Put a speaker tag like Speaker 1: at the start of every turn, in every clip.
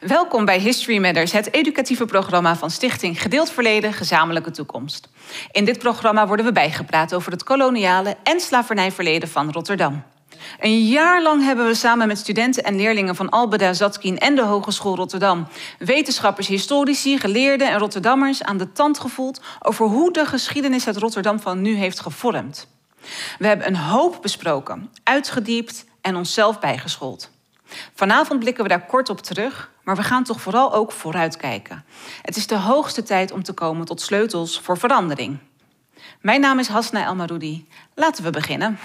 Speaker 1: Welkom bij History Matters, het educatieve programma van Stichting Gedeeld Verleden, Gezamenlijke Toekomst. In dit programma worden we bijgepraat over het koloniale en slavernijverleden van Rotterdam. Een jaar lang hebben we samen met studenten en leerlingen van Albeda Zatkin en de Hogeschool Rotterdam, wetenschappers, historici, geleerden en Rotterdammers aan de tand gevoeld over hoe de geschiedenis het Rotterdam van nu heeft gevormd. We hebben een hoop besproken, uitgediept en onszelf bijgeschoold. Vanavond blikken we daar kort op terug, maar we gaan toch vooral ook vooruitkijken. Het is de hoogste tijd om te komen tot sleutels voor verandering. Mijn naam is Hasna Elmaroudi. Laten we beginnen.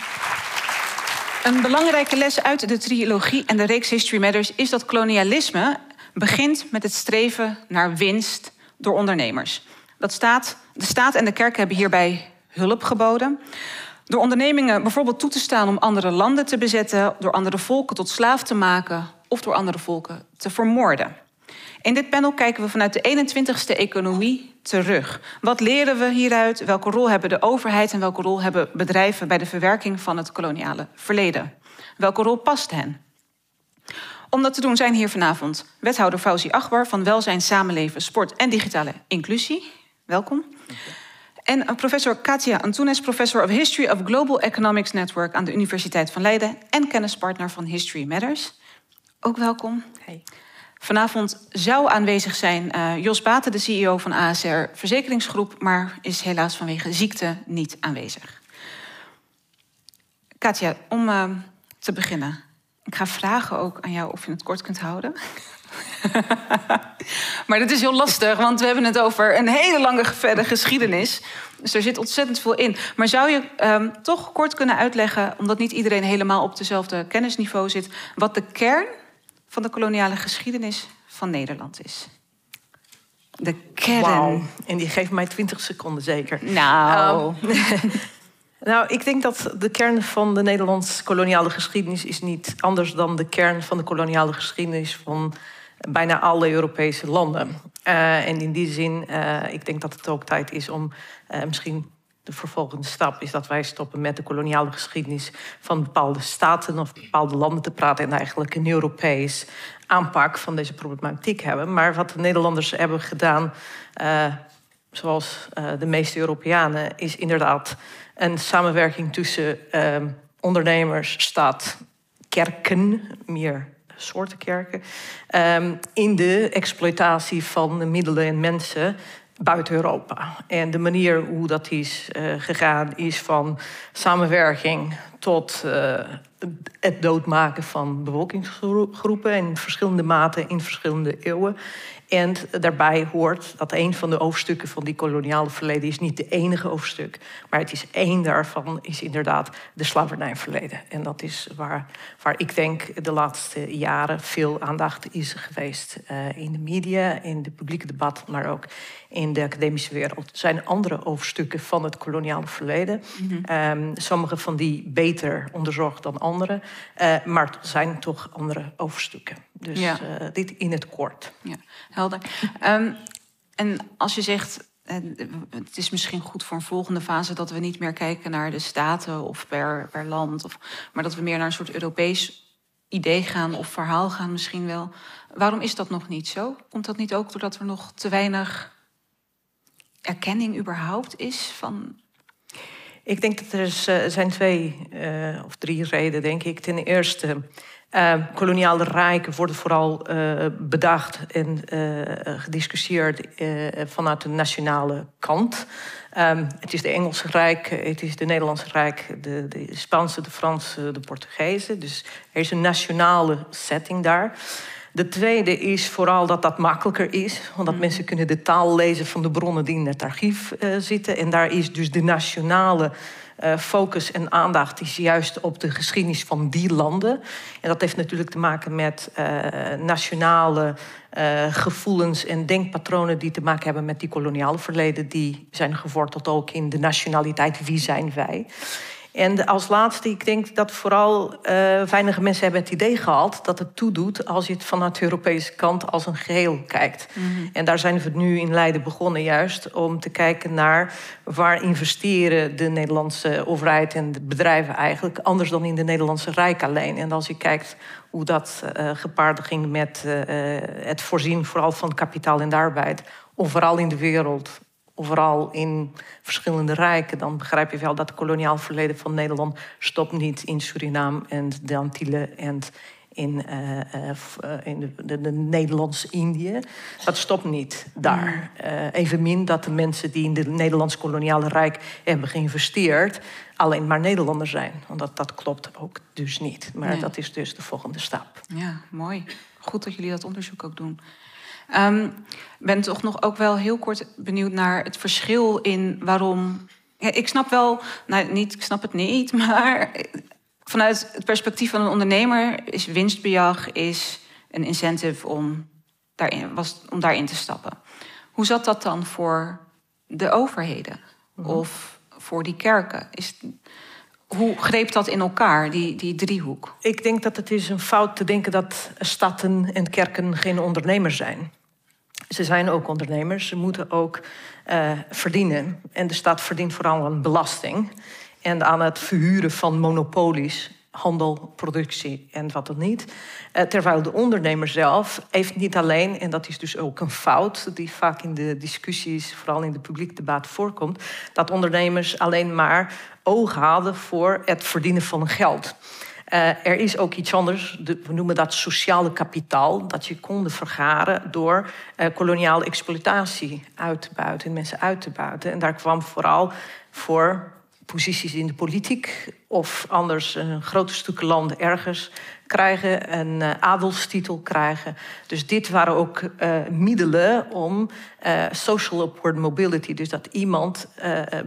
Speaker 1: Een belangrijke les uit de trilogie en de reeks History Matters is dat kolonialisme begint met het streven naar winst door ondernemers. Dat staat, de staat en de kerk hebben hierbij hulp geboden. Door ondernemingen bijvoorbeeld toe te staan om andere landen te bezetten, door andere volken tot slaaf te maken of door andere volken te vermoorden. In dit panel kijken we vanuit de 21ste economie terug. Wat leren we hieruit? Welke rol hebben de overheid en welke rol hebben bedrijven bij de verwerking van het koloniale verleden? Welke rol past hen? Om dat te doen zijn hier vanavond wethouder Fauzi Achbar van Welzijn, Samenleven, Sport en Digitale Inclusie. Welkom. En professor Katia Antunes, professor of History of Global Economics Network aan de Universiteit van Leiden en kennispartner van History Matters. Ook welkom. Hey. Vanavond zou aanwezig zijn uh, Jos Baten, de CEO van ASR Verzekeringsgroep, maar is helaas vanwege ziekte niet aanwezig. Katja, om uh, te beginnen. Ik ga vragen ook aan jou of je het kort kunt houden. maar dat is heel lastig, want we hebben het over een hele lange verre geschiedenis. Dus er zit ontzettend veel in. Maar zou je um, toch kort kunnen uitleggen, omdat niet iedereen helemaal op dezelfde kennisniveau zit, wat de kern van de koloniale geschiedenis van Nederland is?
Speaker 2: De kern. Wow. En die geeft mij 20 seconden zeker.
Speaker 1: Nou. Um,
Speaker 2: nou, ik denk dat de kern van de Nederlandse koloniale geschiedenis is niet anders dan de kern van de koloniale geschiedenis van bijna alle Europese landen. Uh, en in die zin, uh, ik denk dat het ook tijd is om uh, misschien de vervolgende stap is dat wij stoppen met de koloniale geschiedenis van bepaalde staten of bepaalde landen te praten en eigenlijk een Europees aanpak van deze problematiek hebben. Maar wat de Nederlanders hebben gedaan, zoals de meeste Europeanen, is inderdaad een samenwerking tussen ondernemers, staat, kerken, meer soorten kerken, in de exploitatie van de middelen en mensen buiten Europa. En de manier hoe dat is uh, gegaan is van samenwerking tot uh, het doodmaken van bevolkingsgroepen in verschillende maten in verschillende eeuwen. En daarbij hoort dat een van de hoofdstukken van die koloniale verleden is niet de enige hoofdstuk, maar het is één daarvan is inderdaad de slavernijverleden. En dat is waar, waar ik denk de laatste jaren veel aandacht is geweest uh, in de media, in het publieke debat, maar ook in de academische wereld. Er zijn andere hoofdstukken van het koloniale verleden. Mm -hmm. um, sommige van die beter onderzocht dan andere, uh, maar het zijn toch andere hoofdstukken. Dus ja. uh, dit in het kort.
Speaker 1: Ja, helder. Um, en als je zegt, eh, het is misschien goed voor een volgende fase dat we niet meer kijken naar de staten of per, per land, of, maar dat we meer naar een soort Europees idee gaan of verhaal gaan misschien wel. Waarom is dat nog niet zo? Komt dat niet ook doordat er nog te weinig erkenning überhaupt is van.
Speaker 2: Ik denk dat er is, uh, zijn twee uh, of drie redenen, denk ik. Ten eerste, uh, koloniale rijken worden vooral bedacht en gediscussieerd vanuit de nationale kant. Um, het is de Engelse Rijk, het is de Nederlandse Rijk, de, de Spaanse, de Franse, de Portugese. Dus er is een nationale setting daar. De tweede is vooral dat dat makkelijker is. Omdat mm. mensen kunnen de taal lezen van de bronnen die in het archief zitten. En daar is dus de nationale uh, focus en aandacht is juist op de geschiedenis van die landen. En dat heeft natuurlijk te maken met uh, nationale gevoelens en denkpatronen die te maken hebben met die koloniale verleden. Die zijn geworteld ook in de nationaliteit. Wie zijn wij? En als laatste, ik denk dat vooral uh, weinige mensen hebben het idee gehad dat het toedoet als je het vanuit de Europese kant als een geheel kijkt. Mhm. En daar zijn we nu in Leiden begonnen, juist om te kijken naar waar investeren de Nederlandse overheid en de bedrijven eigenlijk anders dan in de Nederlandse Rijk alleen. En als je kijkt hoe dat uh, gepaard ging met uh, het voorzien vooral van kapitaal en de arbeid, overal in de wereld overal in verschillende rijken, dan begrijp je wel dat het koloniaal verleden van Nederland stopt niet in Suriname en de Antillen en in, uh, uh, in de, de, de Nederlands-Indië. Dat stopt niet daar. Uh, evenmin dat de mensen die in de Nederlands koloniale rijk hebben geïnvesteerd... alleen maar Nederlanders zijn. Want dat, dat klopt ook dus niet. Maar nee. dat is dus de volgende stap.
Speaker 1: Ja, mooi. Goed dat jullie dat onderzoek ook doen. Ik um, ben toch nog ook wel heel kort benieuwd naar het verschil in waarom. Ja, ik snap wel, nou niet, ik snap het niet, maar vanuit het perspectief van een ondernemer is winstbejag is een incentive om daarin, was, om daarin te stappen. Hoe zat dat dan voor de overheden mm -hmm. of voor die kerken? Is, hoe greep dat in elkaar, die, die driehoek?
Speaker 2: Ik denk dat het is een fout te denken dat staten en kerken geen ondernemers zijn. Ze zijn ook ondernemers, ze moeten ook uh, verdienen. En de staat verdient vooral aan belasting en aan het verhuren van monopolies, handel, productie en wat dan niet. Uh, terwijl de ondernemer zelf heeft niet alleen, en dat is dus ook een fout die vaak in de discussies, vooral in de publiek debat voorkomt, dat ondernemers alleen maar oog hadden voor het verdienen van geld. Uh, er is ook iets anders, de, we noemen dat sociale kapitaal, dat je konden vergaren door uh, koloniale exploitatie uit te buiten, mensen uit te buiten. En daar kwam vooral voor posities in de politiek of anders een grote stukken land ergens krijgen, een uh, adelstitel krijgen. Dus dit waren ook uh, middelen om uh, social upward mobility, dus dat iemand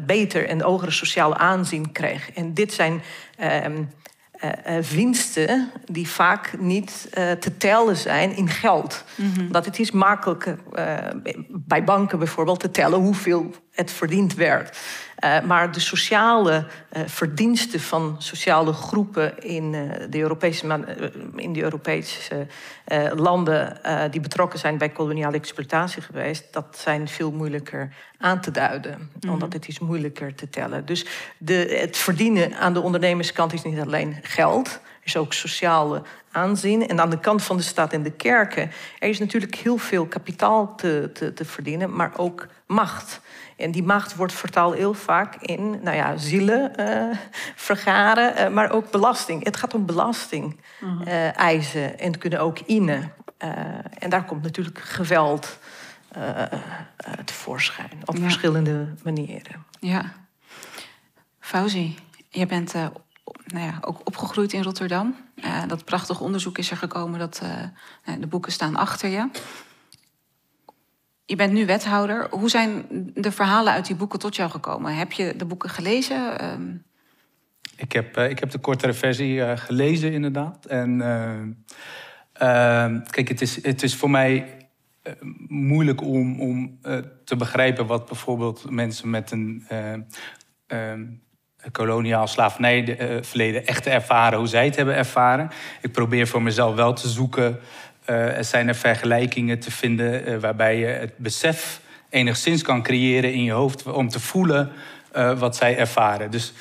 Speaker 2: beter en hogere sociale aanzien kreeg. En dit zijn ehm, winsten die vaak niet te tellen zijn in geld. Mm -hmm. Dat het is makkelijk bij banken bijvoorbeeld te tellen hoeveel het verdiend werd. Uh, maar de sociale uh, verdiensten van sociale groepen in, uh, de, Europese, in de Europese landen die betrokken zijn bij koloniale exploitatie geweest, dat zijn veel moeilijker aan te duiden, mm -hmm. omdat het is moeilijker te tellen. Dus de, het verdienen aan de ondernemerskant is niet alleen geld, is ook sociale aanzien. En aan de kant van de staat en de kerken, er is natuurlijk heel veel kapitaal te, te, te verdienen, maar ook macht. En die macht wordt vertaald heel vaak in nou ja, zielen uh, vergaren, uh, maar ook belasting. Het gaat om belasting mm uh, eisen en kunnen ook innen. en daar komt natuurlijk geweld tevoorschijn op ja. verschillende manieren.
Speaker 1: Ja. Fauzi, je bent nou ja, ook opgegroeid in Rotterdam. dat prachtig onderzoek is er gekomen, dat, de boeken staan achter je. Je bent nu wethouder. Hoe zijn de verhalen uit die boeken tot jou gekomen? Heb je de boeken gelezen? Um...
Speaker 3: Ik, heb, uh, ik heb de kortere versie gelezen, inderdaad. En uh, kijk, het is, het is voor mij moeilijk om, om te begrijpen wat bijvoorbeeld mensen met een ehm, koloniaal slavernijverleden echt ervaren, hoe zij het hebben ervaren. Ik probeer voor mezelf wel te zoeken uh, er zijn er vergelijkingen te vinden waarbij je het besef enigszins kan creëren in je hoofd om te voelen wat zij ervaren. Dus,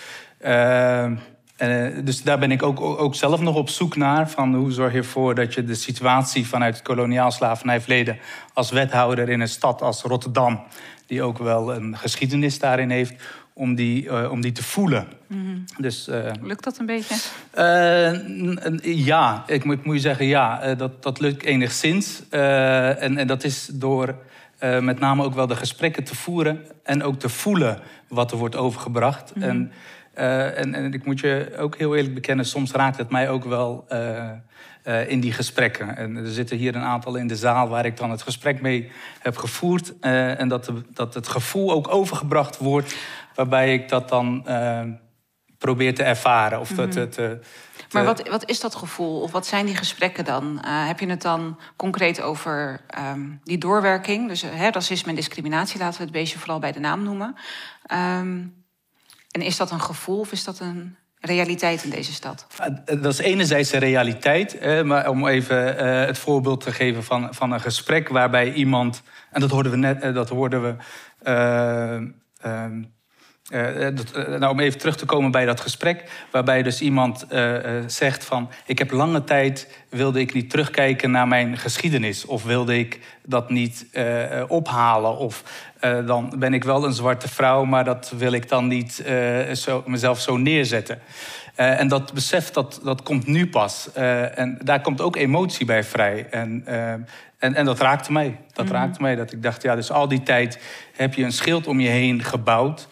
Speaker 3: dus daar ben ik ook, ook zelf nog op zoek naar. Van hoe zorg je ervoor dat je de situatie vanuit het koloniaal slavernijverleden als wethouder in een stad als Rotterdam, die ook wel een geschiedenis daarin heeft, om die, uh, om die te voelen.
Speaker 1: Mm -hmm. dus, uh, lukt dat een beetje?
Speaker 3: Uh, ja, ik moet, moet je zeggen ja. dat, dat lukt enigszins. en, en dat is door met name ook wel de gesprekken te voeren... en ook te voelen wat er wordt overgebracht. Mm -hmm. en, en, en, ik moet je ook heel eerlijk bekennen... soms raakt het mij ook wel in die gesprekken. En er zitten hier een aantal in de zaal waar ik dan het gesprek mee heb gevoerd. En dat, de, dat het gevoel ook overgebracht wordt waarbij ik dat dan uh, probeer te ervaren. Of mm -hmm. te, te,
Speaker 1: maar wat, wat is dat gevoel? Of wat zijn die gesprekken dan? heb je het dan concreet over um, die doorwerking? Dus hè, racisme en discriminatie, laten we het beestje vooral bij de naam noemen. Um, En is dat een gevoel of is dat een realiteit in deze stad?
Speaker 3: Dat is enerzijds een realiteit, maar om even eh, het voorbeeld te geven van, van een gesprek waarbij iemand, en dat hoorden we net, eh, dat hoorden we. Eh, ehm, dat, nou, om even terug te komen bij dat gesprek, waarbij dus iemand zegt van, ik heb lange tijd wilde ik niet terugkijken naar mijn geschiedenis, of wilde ik dat niet ophalen, of dan ben ik wel een zwarte vrouw, maar dat wil ik dan niet zo, mezelf zo neerzetten. En dat besef, dat, dat komt nu pas. en daar komt ook emotie bij vrij. En, en, en dat raakte mij. Dat mm. raakte mij. Dat ik dacht, ja, dus al die tijd heb je een schild om je heen gebouwd.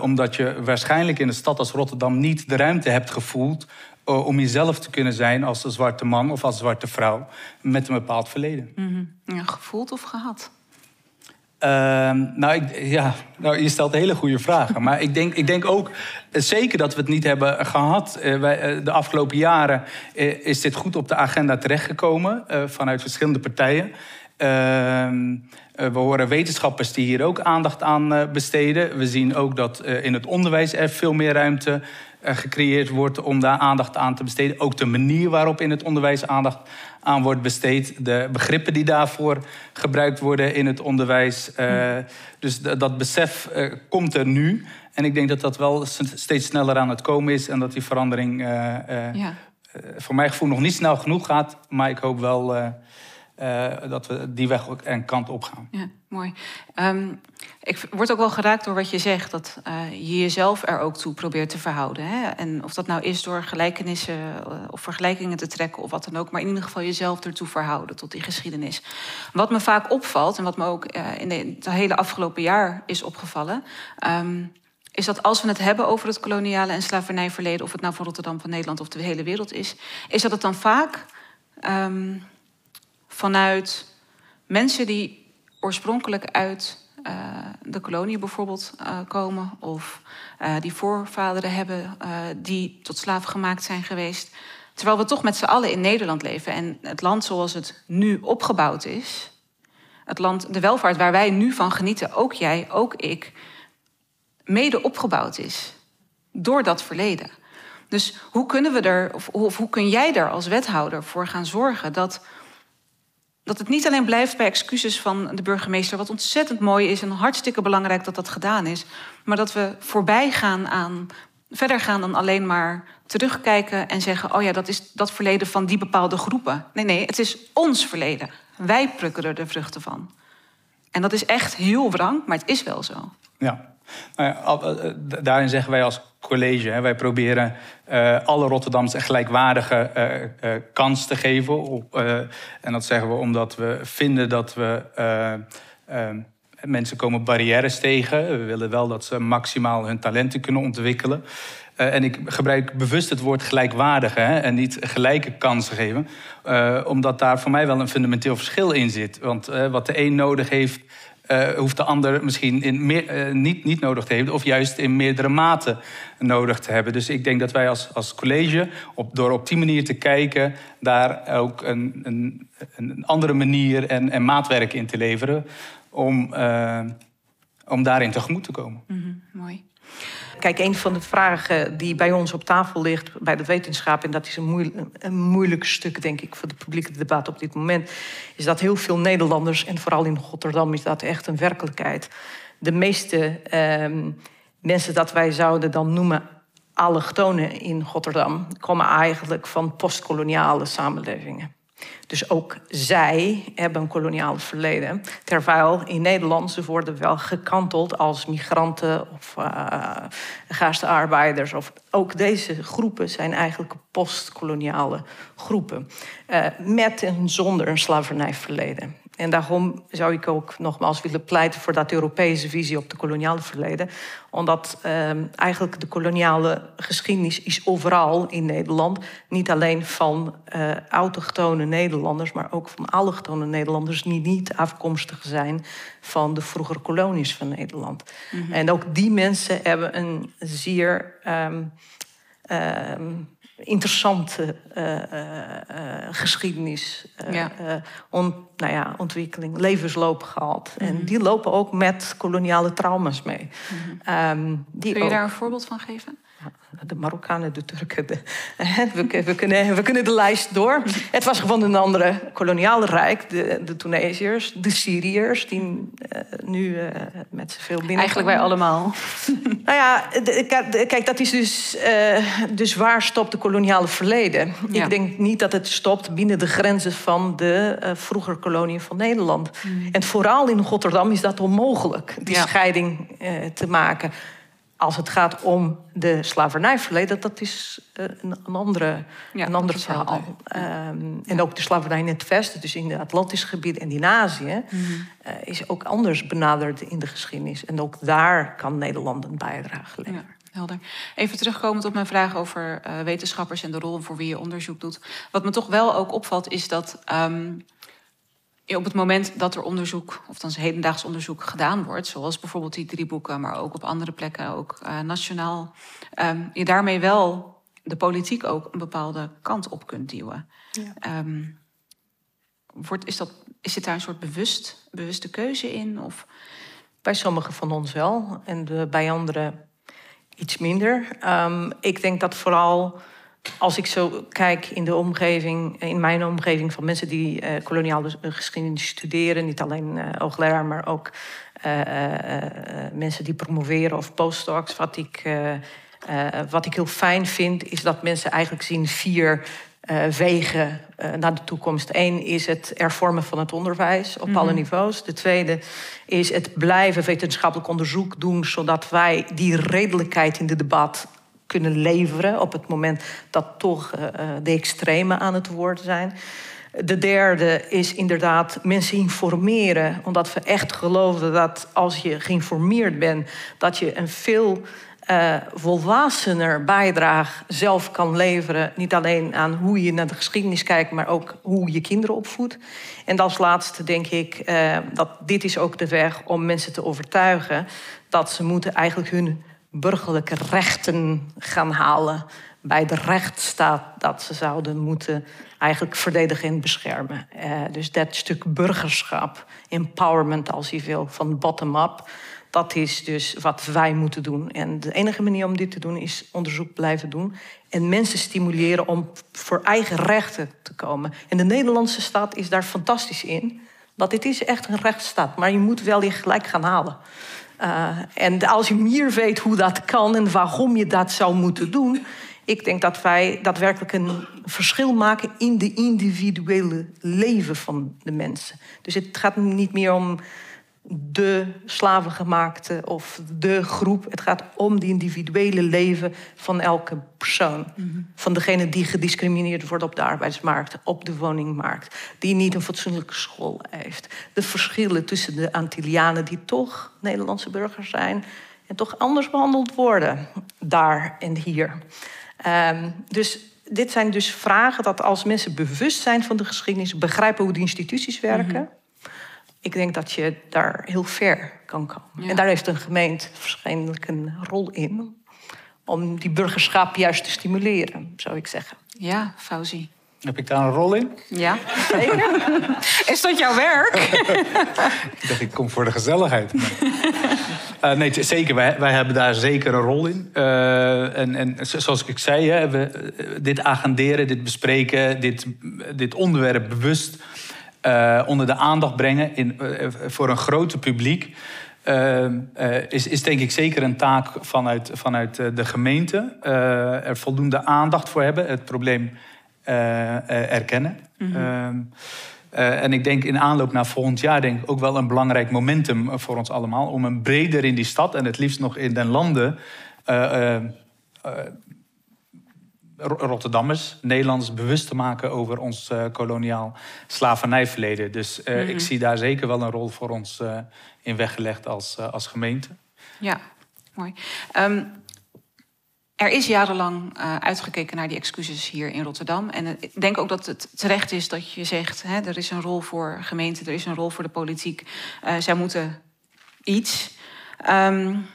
Speaker 3: Omdat je waarschijnlijk in een stad als Rotterdam niet de ruimte hebt gevoeld om jezelf te kunnen zijn als een zwarte man of als zwarte vrouw met een bepaald verleden.
Speaker 1: Mm ja, gevoeld of gehad?
Speaker 3: Ehm, nou, ik, ja, nou, je stelt hele goede vragen. Maar ik denk, ik denk ook eh, zeker dat we het niet hebben gehad. Uh, wij, de afgelopen jaren is dit goed op de agenda terechtgekomen vanuit verschillende partijen. Ehm, we horen wetenschappers die hier ook aandacht aan besteden. We zien ook dat in het onderwijs er veel meer ruimte gecreëerd wordt om daar aandacht aan te besteden. Ook de manier waarop in het onderwijs aandacht aan wordt besteed. De begrippen die daarvoor gebruikt worden in het onderwijs. Uh, dus dat besef uh, komt er nu. En ik denk dat dat wel steeds sneller aan het komen is. En dat die verandering uh, ja. voor mijn gevoel nog niet snel genoeg gaat. Maar ik hoop wel uh, dat we die weg en kant op gaan.
Speaker 1: Ja, mooi. Um, ik word ook wel geraakt door wat je zegt, dat uh, je jezelf er ook toe probeert te verhouden. Hè? En of dat nou is door gelijkenissen uh, of vergelijkingen te trekken of wat dan ook, maar in ieder geval jezelf ertoe verhouden tot die geschiedenis. Wat me vaak opvalt en wat me ook in het hele afgelopen jaar is opgevallen. Um, is dat als we het hebben over het koloniale en slavernijverleden, of het nou van Rotterdam, van Nederland of de hele wereld is, is dat het dan vaak um, vanuit mensen die oorspronkelijk uit uh, de kolonie bijvoorbeeld uh, komen, of uh, die voorvaderen hebben die tot slaaf gemaakt zijn geweest. Terwijl we toch met z'n allen in Nederland leven en het land zoals het nu opgebouwd is, het land, de welvaart waar wij nu van genieten, ook jij, ook ik, mede opgebouwd is door dat verleden. Dus hoe kunnen we er, of, of hoe kun jij er als wethouder voor gaan zorgen dat dat het niet alleen blijft bij excuses van de burgemeester, wat ontzettend mooi is en hartstikke belangrijk dat dat gedaan is, maar dat we voorbij gaan aan, verder gaan dan alleen maar terugkijken en zeggen: oh ja, dat is dat verleden van die bepaalde groepen. Nee, nee, het is ons verleden. Wij plukken er de vruchten van. En dat is echt heel wrang, maar het is wel zo.
Speaker 3: Ja. Nou eh, eh, daarin zeggen wij als college, wij proberen uh, alle Rotterdams een gelijkwaardige uh, kans te geven. en dat zeggen we omdat we vinden dat we. mensen komen barrières tegen. We willen wel dat ze maximaal hun talenten kunnen ontwikkelen. en ik gebruik bewust het woord gelijkwaardige hè, en niet gelijke kansen geven. omdat daar voor mij wel een fundamenteel verschil in zit. Want wat de een nodig heeft, uh, hoeft de ander misschien in meer, uh, niet, niet nodig te hebben, of juist in meerdere maten nodig te hebben. Dus ik denk dat wij als, als college, op, door op die manier te kijken, daar ook een, een, een andere manier en, en maatwerk in te leveren om, uh, om daarin tegemoet te komen.
Speaker 1: Mm mooi.
Speaker 2: Kijk, een van de vragen die bij ons op tafel ligt bij de wetenschap, en dat is een moeilijk, stuk, denk ik, voor het publieke debat op dit moment, is dat heel veel Nederlanders, en vooral in Rotterdam is dat echt een werkelijkheid, de meeste ehm, mensen dat wij zouden dan noemen allochtonen in Rotterdam, komen eigenlijk van postkoloniale samenlevingen. Dus ook zij hebben een koloniaal verleden. Terwijl in Nederland ze worden wel gekanteld als migranten of uh, gastarbeiders. Of, ook deze groepen zijn eigenlijk postkoloniale groepen. Uh, met en zonder een slavernijverleden. En daarom zou ik ook nogmaals willen pleiten voor dat Europese visie op de koloniale verleden. Omdat eh, eigenlijk de koloniale geschiedenis is overal in Nederland. Niet alleen van uh, autochtone Nederlanders, maar ook van allochtone Nederlanders die niet afkomstig zijn van de vroegere kolonies van Nederland. Mm -hmm. En ook die mensen hebben een zeer um, um, interessante geschiedenis, ja. nou ja, ontwikkeling, levensloop gehad. En mhm. die lopen ook met koloniale trauma's mee.
Speaker 1: Mm Kun je daar een voorbeeld van geven?
Speaker 2: de Marokkanen, de Turken. De, we, we, kunnen, we kunnen de lijst door. Het was gewoon een andere koloniale rijk. De, de Tunesiërs, de Syriërs, die uh, nu uh, met zoveel binnen.
Speaker 1: Eigenlijk wij allemaal.
Speaker 2: Nou ja, kijk, dat is dus, uh, dus waar stopt de koloniale verleden? Ik denk niet dat het stopt binnen de grenzen van de vroeger koloniën van Nederland. Mm. En vooral in Rotterdam is dat onmogelijk, die scheiding te maken als het gaat om de slavernijverleden, dat is eh, een, een andere, een ander verhaal. Um, en ook de slavernij in het Westen, dus in het Atlantische gebied en in Azië, mhm. eh, is ook anders benaderd in de geschiedenis. En ook daar kan Nederland een bijdrage leveren.
Speaker 1: Ja. Helder. Even terugkomend op mijn vraag over uh, wetenschappers en de rol voor wie je onderzoek doet. Wat me toch wel ook opvalt, is dat um, op het moment dat er onderzoek, of dan hedendaags onderzoek gedaan wordt, zoals bijvoorbeeld die drie boeken, maar ook op andere plekken, ook uh, nationaal, um, je daarmee wel de politiek ook een bepaalde kant op kunt duwen. Ja. Um, wordt, is, dat, is dit daar een soort bewust, bewuste keuze in? Of?
Speaker 2: Bij sommigen van ons wel en de, bij anderen iets minder. Um, ik denk dat vooral als ik zo kijk in de omgeving, in mijn omgeving van mensen die uh, koloniale geschiedenis studeren, niet alleen uh, hoogleraar, maar ook uh, mensen die promoveren of postdocs, wat ik, wat ik heel fijn vind, is dat mensen eigenlijk zien vier wegen naar de toekomst. Eén is het hervormen van het onderwijs op alle mhm. niveaus. De tweede is het blijven wetenschappelijk onderzoek doen, zodat wij die redelijkheid in het debat kunnen leveren op het moment dat toch uh, de extremen aan het woord zijn. De derde is inderdaad mensen informeren, omdat we echt geloven dat als je geïnformeerd bent, dat je een veel uh, volwassener bijdrage zelf kan leveren. Niet alleen aan hoe je naar de geschiedenis kijkt, maar ook hoe je kinderen opvoedt. En als laatste denk ik dat dit is ook de weg om mensen te overtuigen dat ze moeten eigenlijk hun burgerlijke rechten gaan halen bij de rechtsstaat dat ze zouden moeten eigenlijk verdedigen en beschermen. Uh, dus dat stuk burgerschap, empowerment als je wil, van bottom-up, dat is dus wat wij moeten doen. En de enige manier om dit te doen is onderzoek blijven doen en mensen stimuleren om voor eigen rechten te komen. En de Nederlandse staat is daar fantastisch in. Want dit is echt een rechtsstaat, maar je moet wel je gelijk gaan halen. Uh, en als je meer weet hoe dat kan en waarom je dat zou moeten doen, ik denk dat wij daadwerkelijk een verschil maken in de individuele leven van de mensen. Dus het gaat niet meer om de slavengemaakte of de groep. Het gaat om het individuele leven van elke persoon. Mhm. Van degene die gediscrimineerd wordt op de arbeidsmarkt, op de woningmarkt, die niet een fatsoenlijke school heeft. De verschillen tussen de Antillianen die toch Nederlandse burgers zijn en toch anders behandeld worden daar en hier. Um, dus dit zijn dus vragen dat als mensen bewust zijn van de geschiedenis, begrijpen hoe de instituties werken. Mhm ik denk dat je daar heel ver kan komen. En daar heeft een gemeente waarschijnlijk een rol in. Om die burgerschap juist te stimuleren, zou ik zeggen.
Speaker 1: Ja, Fauzi.
Speaker 3: Heb ik daar een rol in?
Speaker 1: Ja, zeker. Is dat jouw werk?
Speaker 3: ik dacht, ik kom voor de gezelligheid. uh, nee, zeker. Wij, wij, hebben daar zeker een rol in. Uh, en, en zoals ik zei, hè, we, eh, dit agenderen, dit bespreken, dit, dit onderwerp bewust uh, onder de aandacht brengen in, uh, voor een groter publiek. Uh, is, is denk ik zeker een taak vanuit, vanuit de gemeente. er voldoende aandacht voor hebben, het probleem erkennen. Mm -hmm. en ik denk in aanloop naar volgend jaar denk ik ook wel een belangrijk momentum voor ons allemaal. Om een breder in die stad en het liefst nog in den landen Rotterdammers, Nederlanders, bewust te maken over ons uh, koloniaal slavernijverleden. Dus uh, ik zie daar zeker wel een rol voor ons uh, in weggelegd als, als gemeente.
Speaker 1: Ja, mooi. Um, er is jarenlang uitgekeken naar die excuses hier in Rotterdam. En ik denk ook dat het terecht is dat je zegt: hè, er is een rol voor gemeenten, er is een rol voor de politiek. zij moeten iets. Um,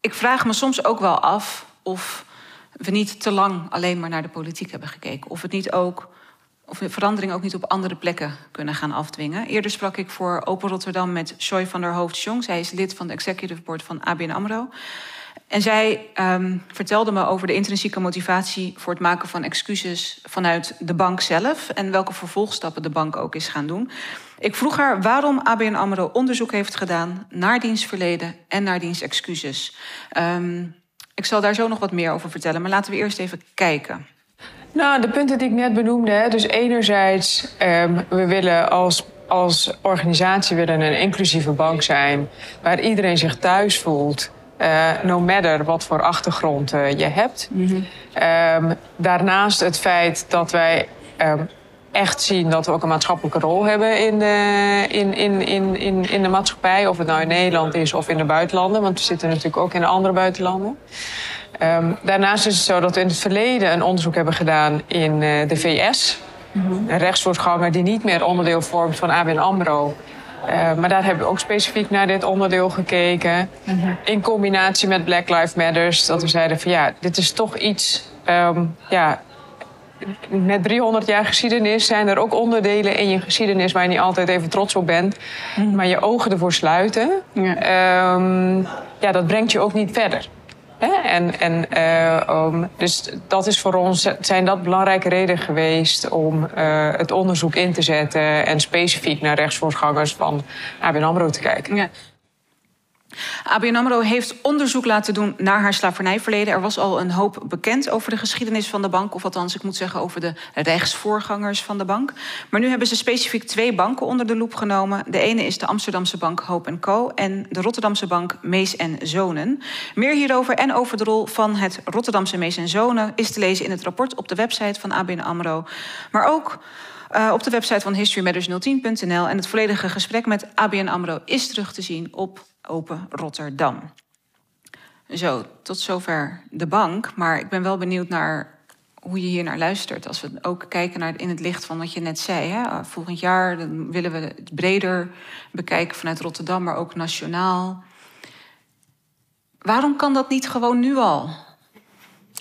Speaker 1: ik vraag me soms ook wel af of we niet te lang alleen maar naar de politiek hebben gekeken. Of het niet ook of verandering ook niet op andere plekken kunnen gaan afdwingen. Eerder sprak ik voor Open Rotterdam met Joy van der Hoofd-Jong. Zij is lid van de executive board van ABN AMRO. En zij um, vertelde me over de intrinsieke motivatie voor het maken van excuses vanuit de bank zelf en welke vervolgstappen de bank ook is gaan doen. Ik vroeg haar waarom ABN AMRO onderzoek heeft gedaan naar dienstverleden en naar dienstexcuses. Um, ik zal daar zo nog wat meer over vertellen, maar laten we eerst even kijken.
Speaker 4: Nou, de punten die ik net benoemde. Hè, dus enerzijds, um, we willen als, als organisatie willen een inclusieve bank zijn... waar iedereen zich thuis voelt... Uh, no matter wat voor achtergrond uh, je hebt. Mm -hmm. um, daarnaast het feit dat wij um, echt zien dat we ook een maatschappelijke rol hebben in de, in, in, in, in, in de maatschappij. Of het nou in Nederland is of in de buitenlanden. Want we zitten natuurlijk ook in de andere buitenlanden. Um, daarnaast is het zo dat we in het verleden een onderzoek hebben gedaan in uh, de VS. Mm -hmm. Een rechtsvoorganger die niet meer onderdeel vormt van ABN AMRO. Uh, maar daar hebben we ook specifiek naar dit onderdeel gekeken. Mm -hmm. In combinatie met Black Lives Matters. Dat we zeiden van ja, dit is toch iets... Um, ja, met 300 jaar geschiedenis zijn er ook onderdelen in je geschiedenis... waar je niet altijd even trots op bent. Mm -hmm. Maar je ogen ervoor sluiten. Ja. Um, ja, dat brengt je ook niet verder. Hè? En, en, uh, um, dus dat is voor ons, zijn dat belangrijke redenen geweest om uh, het onderzoek in te zetten en specifiek naar rechtsvoorgangers van ABN AMRO te kijken. Ja.
Speaker 1: ABN AMRO heeft onderzoek laten doen naar haar slavernijverleden. Er was al een hoop bekend over de geschiedenis van de bank... of althans, ik moet zeggen, over de rechtsvoorgangers van de bank. Maar nu hebben ze specifiek twee banken onder de loep genomen. De ene is de Amsterdamse bank Hoop Co... en de Rotterdamse bank Mees en Zonen. Meer hierover en over de rol van het Rotterdamse Mees en Zonen... is te lezen in het rapport op de website van ABN AMRO. Maar ook... Uh, op de website van historymatters010.nl. En het volledige gesprek met ABN AMRO is terug te zien op Open Rotterdam. Zo, tot zover de bank. Maar ik ben wel benieuwd naar hoe je hier naar luistert. Als we ook kijken naar in het licht van wat je net zei. Hè? Volgend jaar dan willen we het breder bekijken vanuit Rotterdam, maar ook nationaal. Waarom kan dat niet gewoon nu al?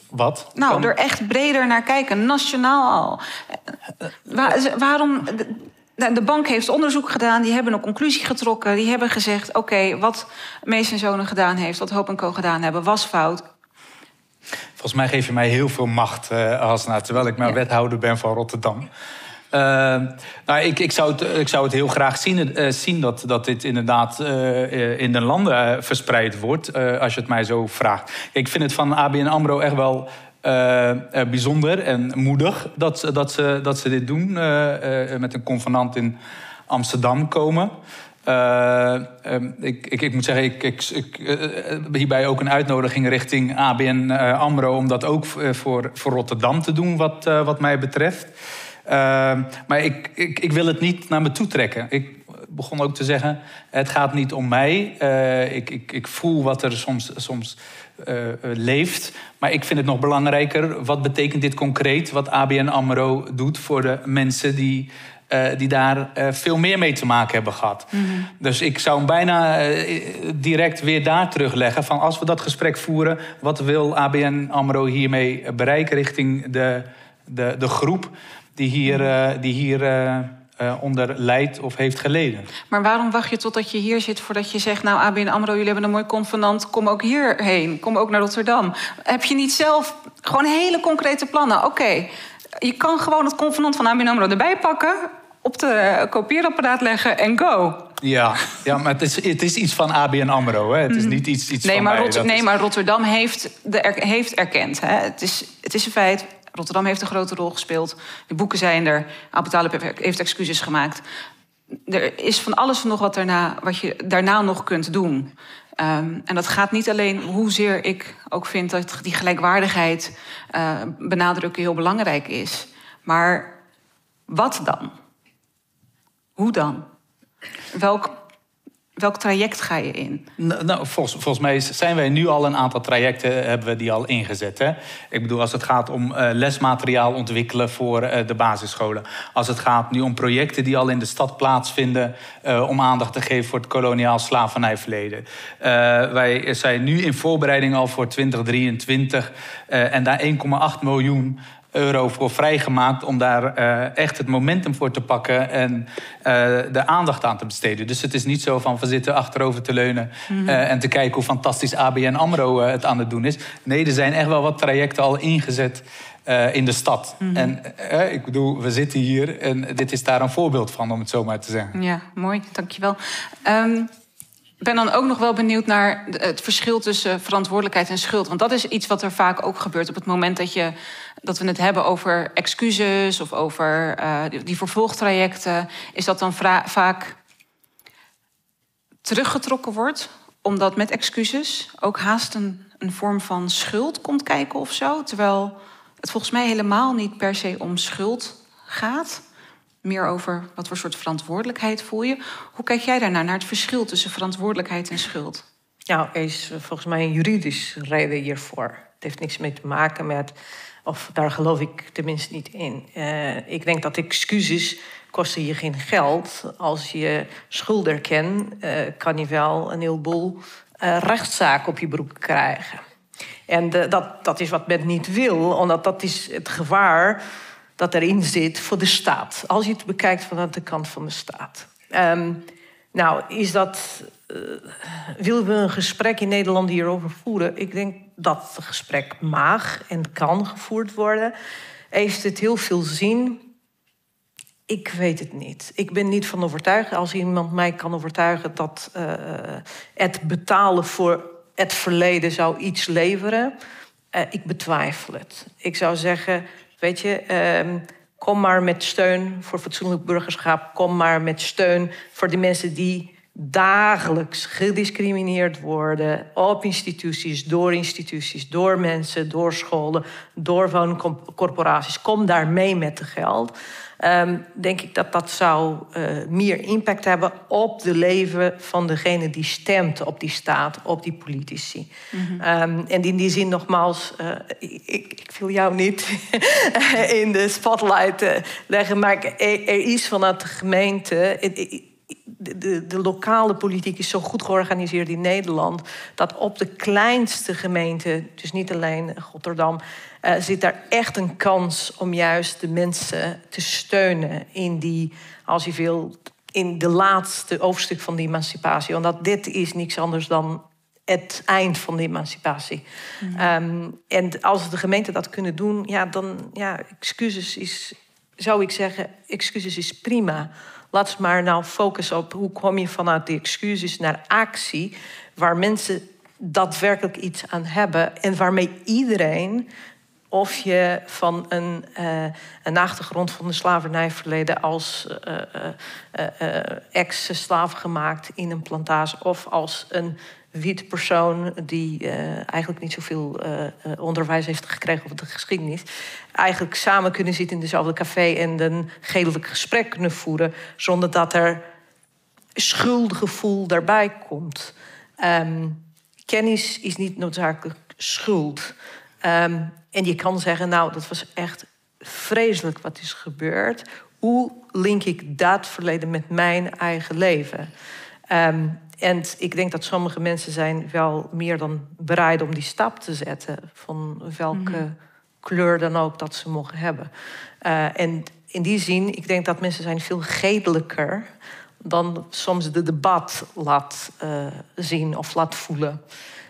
Speaker 3: Wat?
Speaker 1: Nou,
Speaker 3: kan...
Speaker 1: er echt breder naar kijken, nationaal al. Waar, waarom. De bank heeft onderzoek gedaan, die hebben een conclusie getrokken. Die hebben gezegd: oké, okay, wat Mees en Zonen gedaan heeft, wat Hoop en Co gedaan hebben, was fout.
Speaker 3: Volgens mij geef je mij heel veel macht, uh, Hasna, terwijl ik maar ja. wethouder ben van Rotterdam. Uh, nou, ik, ik, zou het, ik zou het heel graag zien, uh, zien dat, dat dit inderdaad uh, in de landen verspreid wordt, als je het mij zo vraagt. Ik vind het van ABN AMRO echt wel uh, bijzonder en moedig dat, dat, ze, dat ze dit doen. Uh, uh, met een convenant in Amsterdam komen. Ik, ik, ik, moet zeggen, ik, ik, hierbij ook een uitnodiging richting ABN AMRO... om dat ook voor, voor Rotterdam te doen, wat, wat mij betreft. maar ik, ik, wil het niet naar me toe trekken. Ik begon ook te zeggen, het gaat niet om mij. ik, ik, ik voel wat er soms... soms uh, leeft. Maar ik vind het nog belangrijker, wat betekent dit concreet... wat ABN AMRO doet voor de mensen die, uh, die daar uh, veel meer mee te maken hebben gehad. Mm -hmm. Dus ik zou hem bijna direct weer daar terugleggen... van als we dat gesprek voeren... wat wil ABN AMRO hiermee bereiken richting de, de, de groep... die hier, die hier uh, onder leidt of heeft geleden.
Speaker 1: Maar waarom wacht je totdat je hier zit voordat je zegt... nou, ABN AMRO, jullie hebben een mooi convenant, kom ook hierheen. Kom ook naar Rotterdam. Heb je niet zelf gewoon hele concrete plannen? Oké, okay, je kan gewoon het convenant van ABN AMRO erbij pakken... op de kopieerapparaat leggen en go.
Speaker 3: Ja, ja maar het is, het is iets van ABN AMRO. Hè? Het is niet iets, iets
Speaker 1: nee,
Speaker 3: van
Speaker 1: maar
Speaker 3: mij.
Speaker 1: Nee,
Speaker 3: is...
Speaker 1: maar Rotterdam heeft, de er, heeft erkend. Hè? Het, is, het is een feit, Rotterdam heeft een grote rol gespeeld. De boeken zijn er. Abu heeft excuses gemaakt. Er is van alles nog wat, daarna, wat je daarna nog kunt doen. Um, en dat gaat niet alleen hoezeer ik ook vind dat die gelijkwaardigheid uh, benadrukken heel belangrijk is. Maar wat dan? Hoe dan? Welk welk traject ga je in?
Speaker 3: Nou, volgens, volgens mij zijn wij nu al een aantal trajecten hebben we die al ingezet. Hè? Ik bedoel, als het gaat om uh, lesmateriaal ontwikkelen voor uh, de basisscholen. Als het gaat nu om projecten die al in de stad plaatsvinden om aandacht te geven voor het koloniaal slavernijverleden. wij zijn nu in voorbereiding al voor 2023 en daar 1,8 miljoen euro voor vrijgemaakt om daar uh, echt het momentum voor te pakken en uh, de aandacht aan te besteden. Dus het is niet zo van we zitten achterover te leunen mm -hmm. uh, en te kijken hoe fantastisch ABN AMRO het aan het doen is. Nee, er zijn echt wel wat trajecten al ingezet in de stad. Mm -hmm. En ik bedoel, we zitten hier en dit is daar een voorbeeld van, om het zo maar te zeggen.
Speaker 1: Ja, mooi, dankjewel. Um, ben dan ook nog wel benieuwd naar het verschil tussen verantwoordelijkheid en schuld. Want dat is iets wat er vaak ook gebeurt op het moment dat, je, dat we het hebben over excuses of over die, die, vervolgtrajecten. Is dat dan vaak teruggetrokken wordt, omdat met excuses ook haast een, een vorm van schuld komt kijken of zo. Terwijl het volgens mij helemaal niet per se om schuld gaat meer over wat voor soort verantwoordelijkheid voel je. Hoe kijk jij daarnaar, naar het verschil tussen verantwoordelijkheid en schuld?
Speaker 2: Nou, is volgens mij een juridisch reden hiervoor. Het heeft niks mee te maken met, of daar geloof ik tenminste niet in. Uh, ik denk dat excuses kosten je geen geld. Als je schuld erkent, uh, kan je wel een heleboel uh, rechtszaken op je broek krijgen. En dat, dat is wat men niet wil, omdat dat is het gevaar dat erin zit voor de staat. Als je het bekijkt vanuit de kant van de staat. Um, nou, is dat. Uh, willen we een gesprek in Nederland hierover voeren? Ik denk dat het gesprek mag en kan gevoerd worden. Heeft het heel veel zin? Ik weet het niet. Ik ben niet van overtuigd. Als iemand mij kan overtuigen dat uh, het betalen voor het verleden zou iets leveren, uh, ik betwijfel het. Ik zou zeggen, Weet je, um, kom maar met steun voor fatsoenlijk burgerschap. Kom maar met steun voor die mensen die dagelijks gediscrimineerd worden op instituties, door instituties, door mensen, door scholen, door wooncorporaties. Kom daar mee met de geld. Um, denk ik dat dat zou uh, meer impact hebben op de leven van degene die stemt op die staat, op die politici. Mm -hmm. um, en in die zin nogmaals, uh, ik, ik, wil jou niet in de spotlight uh, leggen, maar er, er, is vanuit de gemeente. De, de, de, lokale politiek is zo goed georganiseerd in Nederland dat op de kleinste gemeente, dus niet alleen Rotterdam, uh, zit daar echt een kans om juist de mensen te steunen in die, als je wil, in de laatste hoofdstuk van de emancipatie. Want dit is niks anders dan het eind van de emancipatie. Mm. Um, en als de gemeente dat kunnen doen, ja, dan, ja, excuses is, zou ik zeggen, excuses is prima. Laat maar nou focussen op hoe kom je vanuit die excuses naar actie, waar mensen daadwerkelijk iets aan hebben en waarmee iedereen of je van een, uh, een achtergrond van de slavernijverleden als uh, uh, ex-slaaf gemaakt in een plantage of als een wit persoon die eigenlijk niet zoveel onderwijs heeft gekregen over de geschiedenis, eigenlijk samen kunnen zitten in dezelfde café en een gedeeltelijk gesprek kunnen voeren zonder dat er schuldgevoel daarbij komt. Um, kennis is niet noodzakelijk schuld. Um, en je kan zeggen, nou, dat was echt vreselijk wat is gebeurd. Hoe link ik dat verleden met mijn eigen leven? Um, en ik denk dat sommige mensen zijn wel meer dan bereid om die stap te zetten. Van welke mm. kleur dan ook dat ze mogen hebben. Uh, en in die zin, ik denk dat mensen zijn veel gedelijker dan soms de debat laat uh, zien of laat voelen.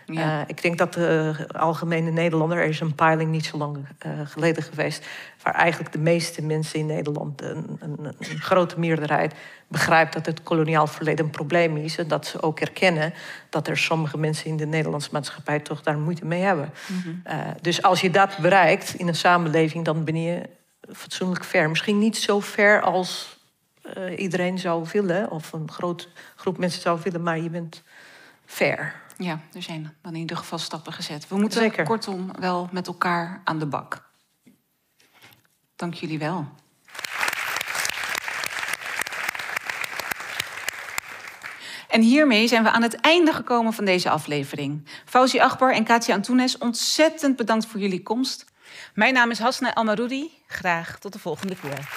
Speaker 2: Ja. Uh, ik denk dat de algemene Nederlander, er is een peiling niet zo lang uh, geleden geweest, waar eigenlijk de meeste mensen in Nederland, een, een, een, grote meerderheid, begrijpt dat het koloniaal verleden een probleem is. En dat ze ook erkennen dat er sommige mensen in de Nederlandse maatschappij toch daar moeite mee hebben. Mm -hmm. uh, dus als je dat bereikt in een samenleving, dan ben je fatsoenlijk ver. Misschien niet zo ver als iedereen zou willen, of een grote groep mensen zou willen, maar je bent ver.
Speaker 1: Ja, er zijn dan in ieder geval stappen gezet. We moeten Zeker. kortom wel met elkaar aan de bak. Dank jullie wel. En hiermee zijn we aan het einde gekomen van deze aflevering. Fauzi Akbar en Katia Antunes, ontzettend bedankt voor jullie komst. Mijn naam is Hasna Almaroudi. Graag tot de volgende keer.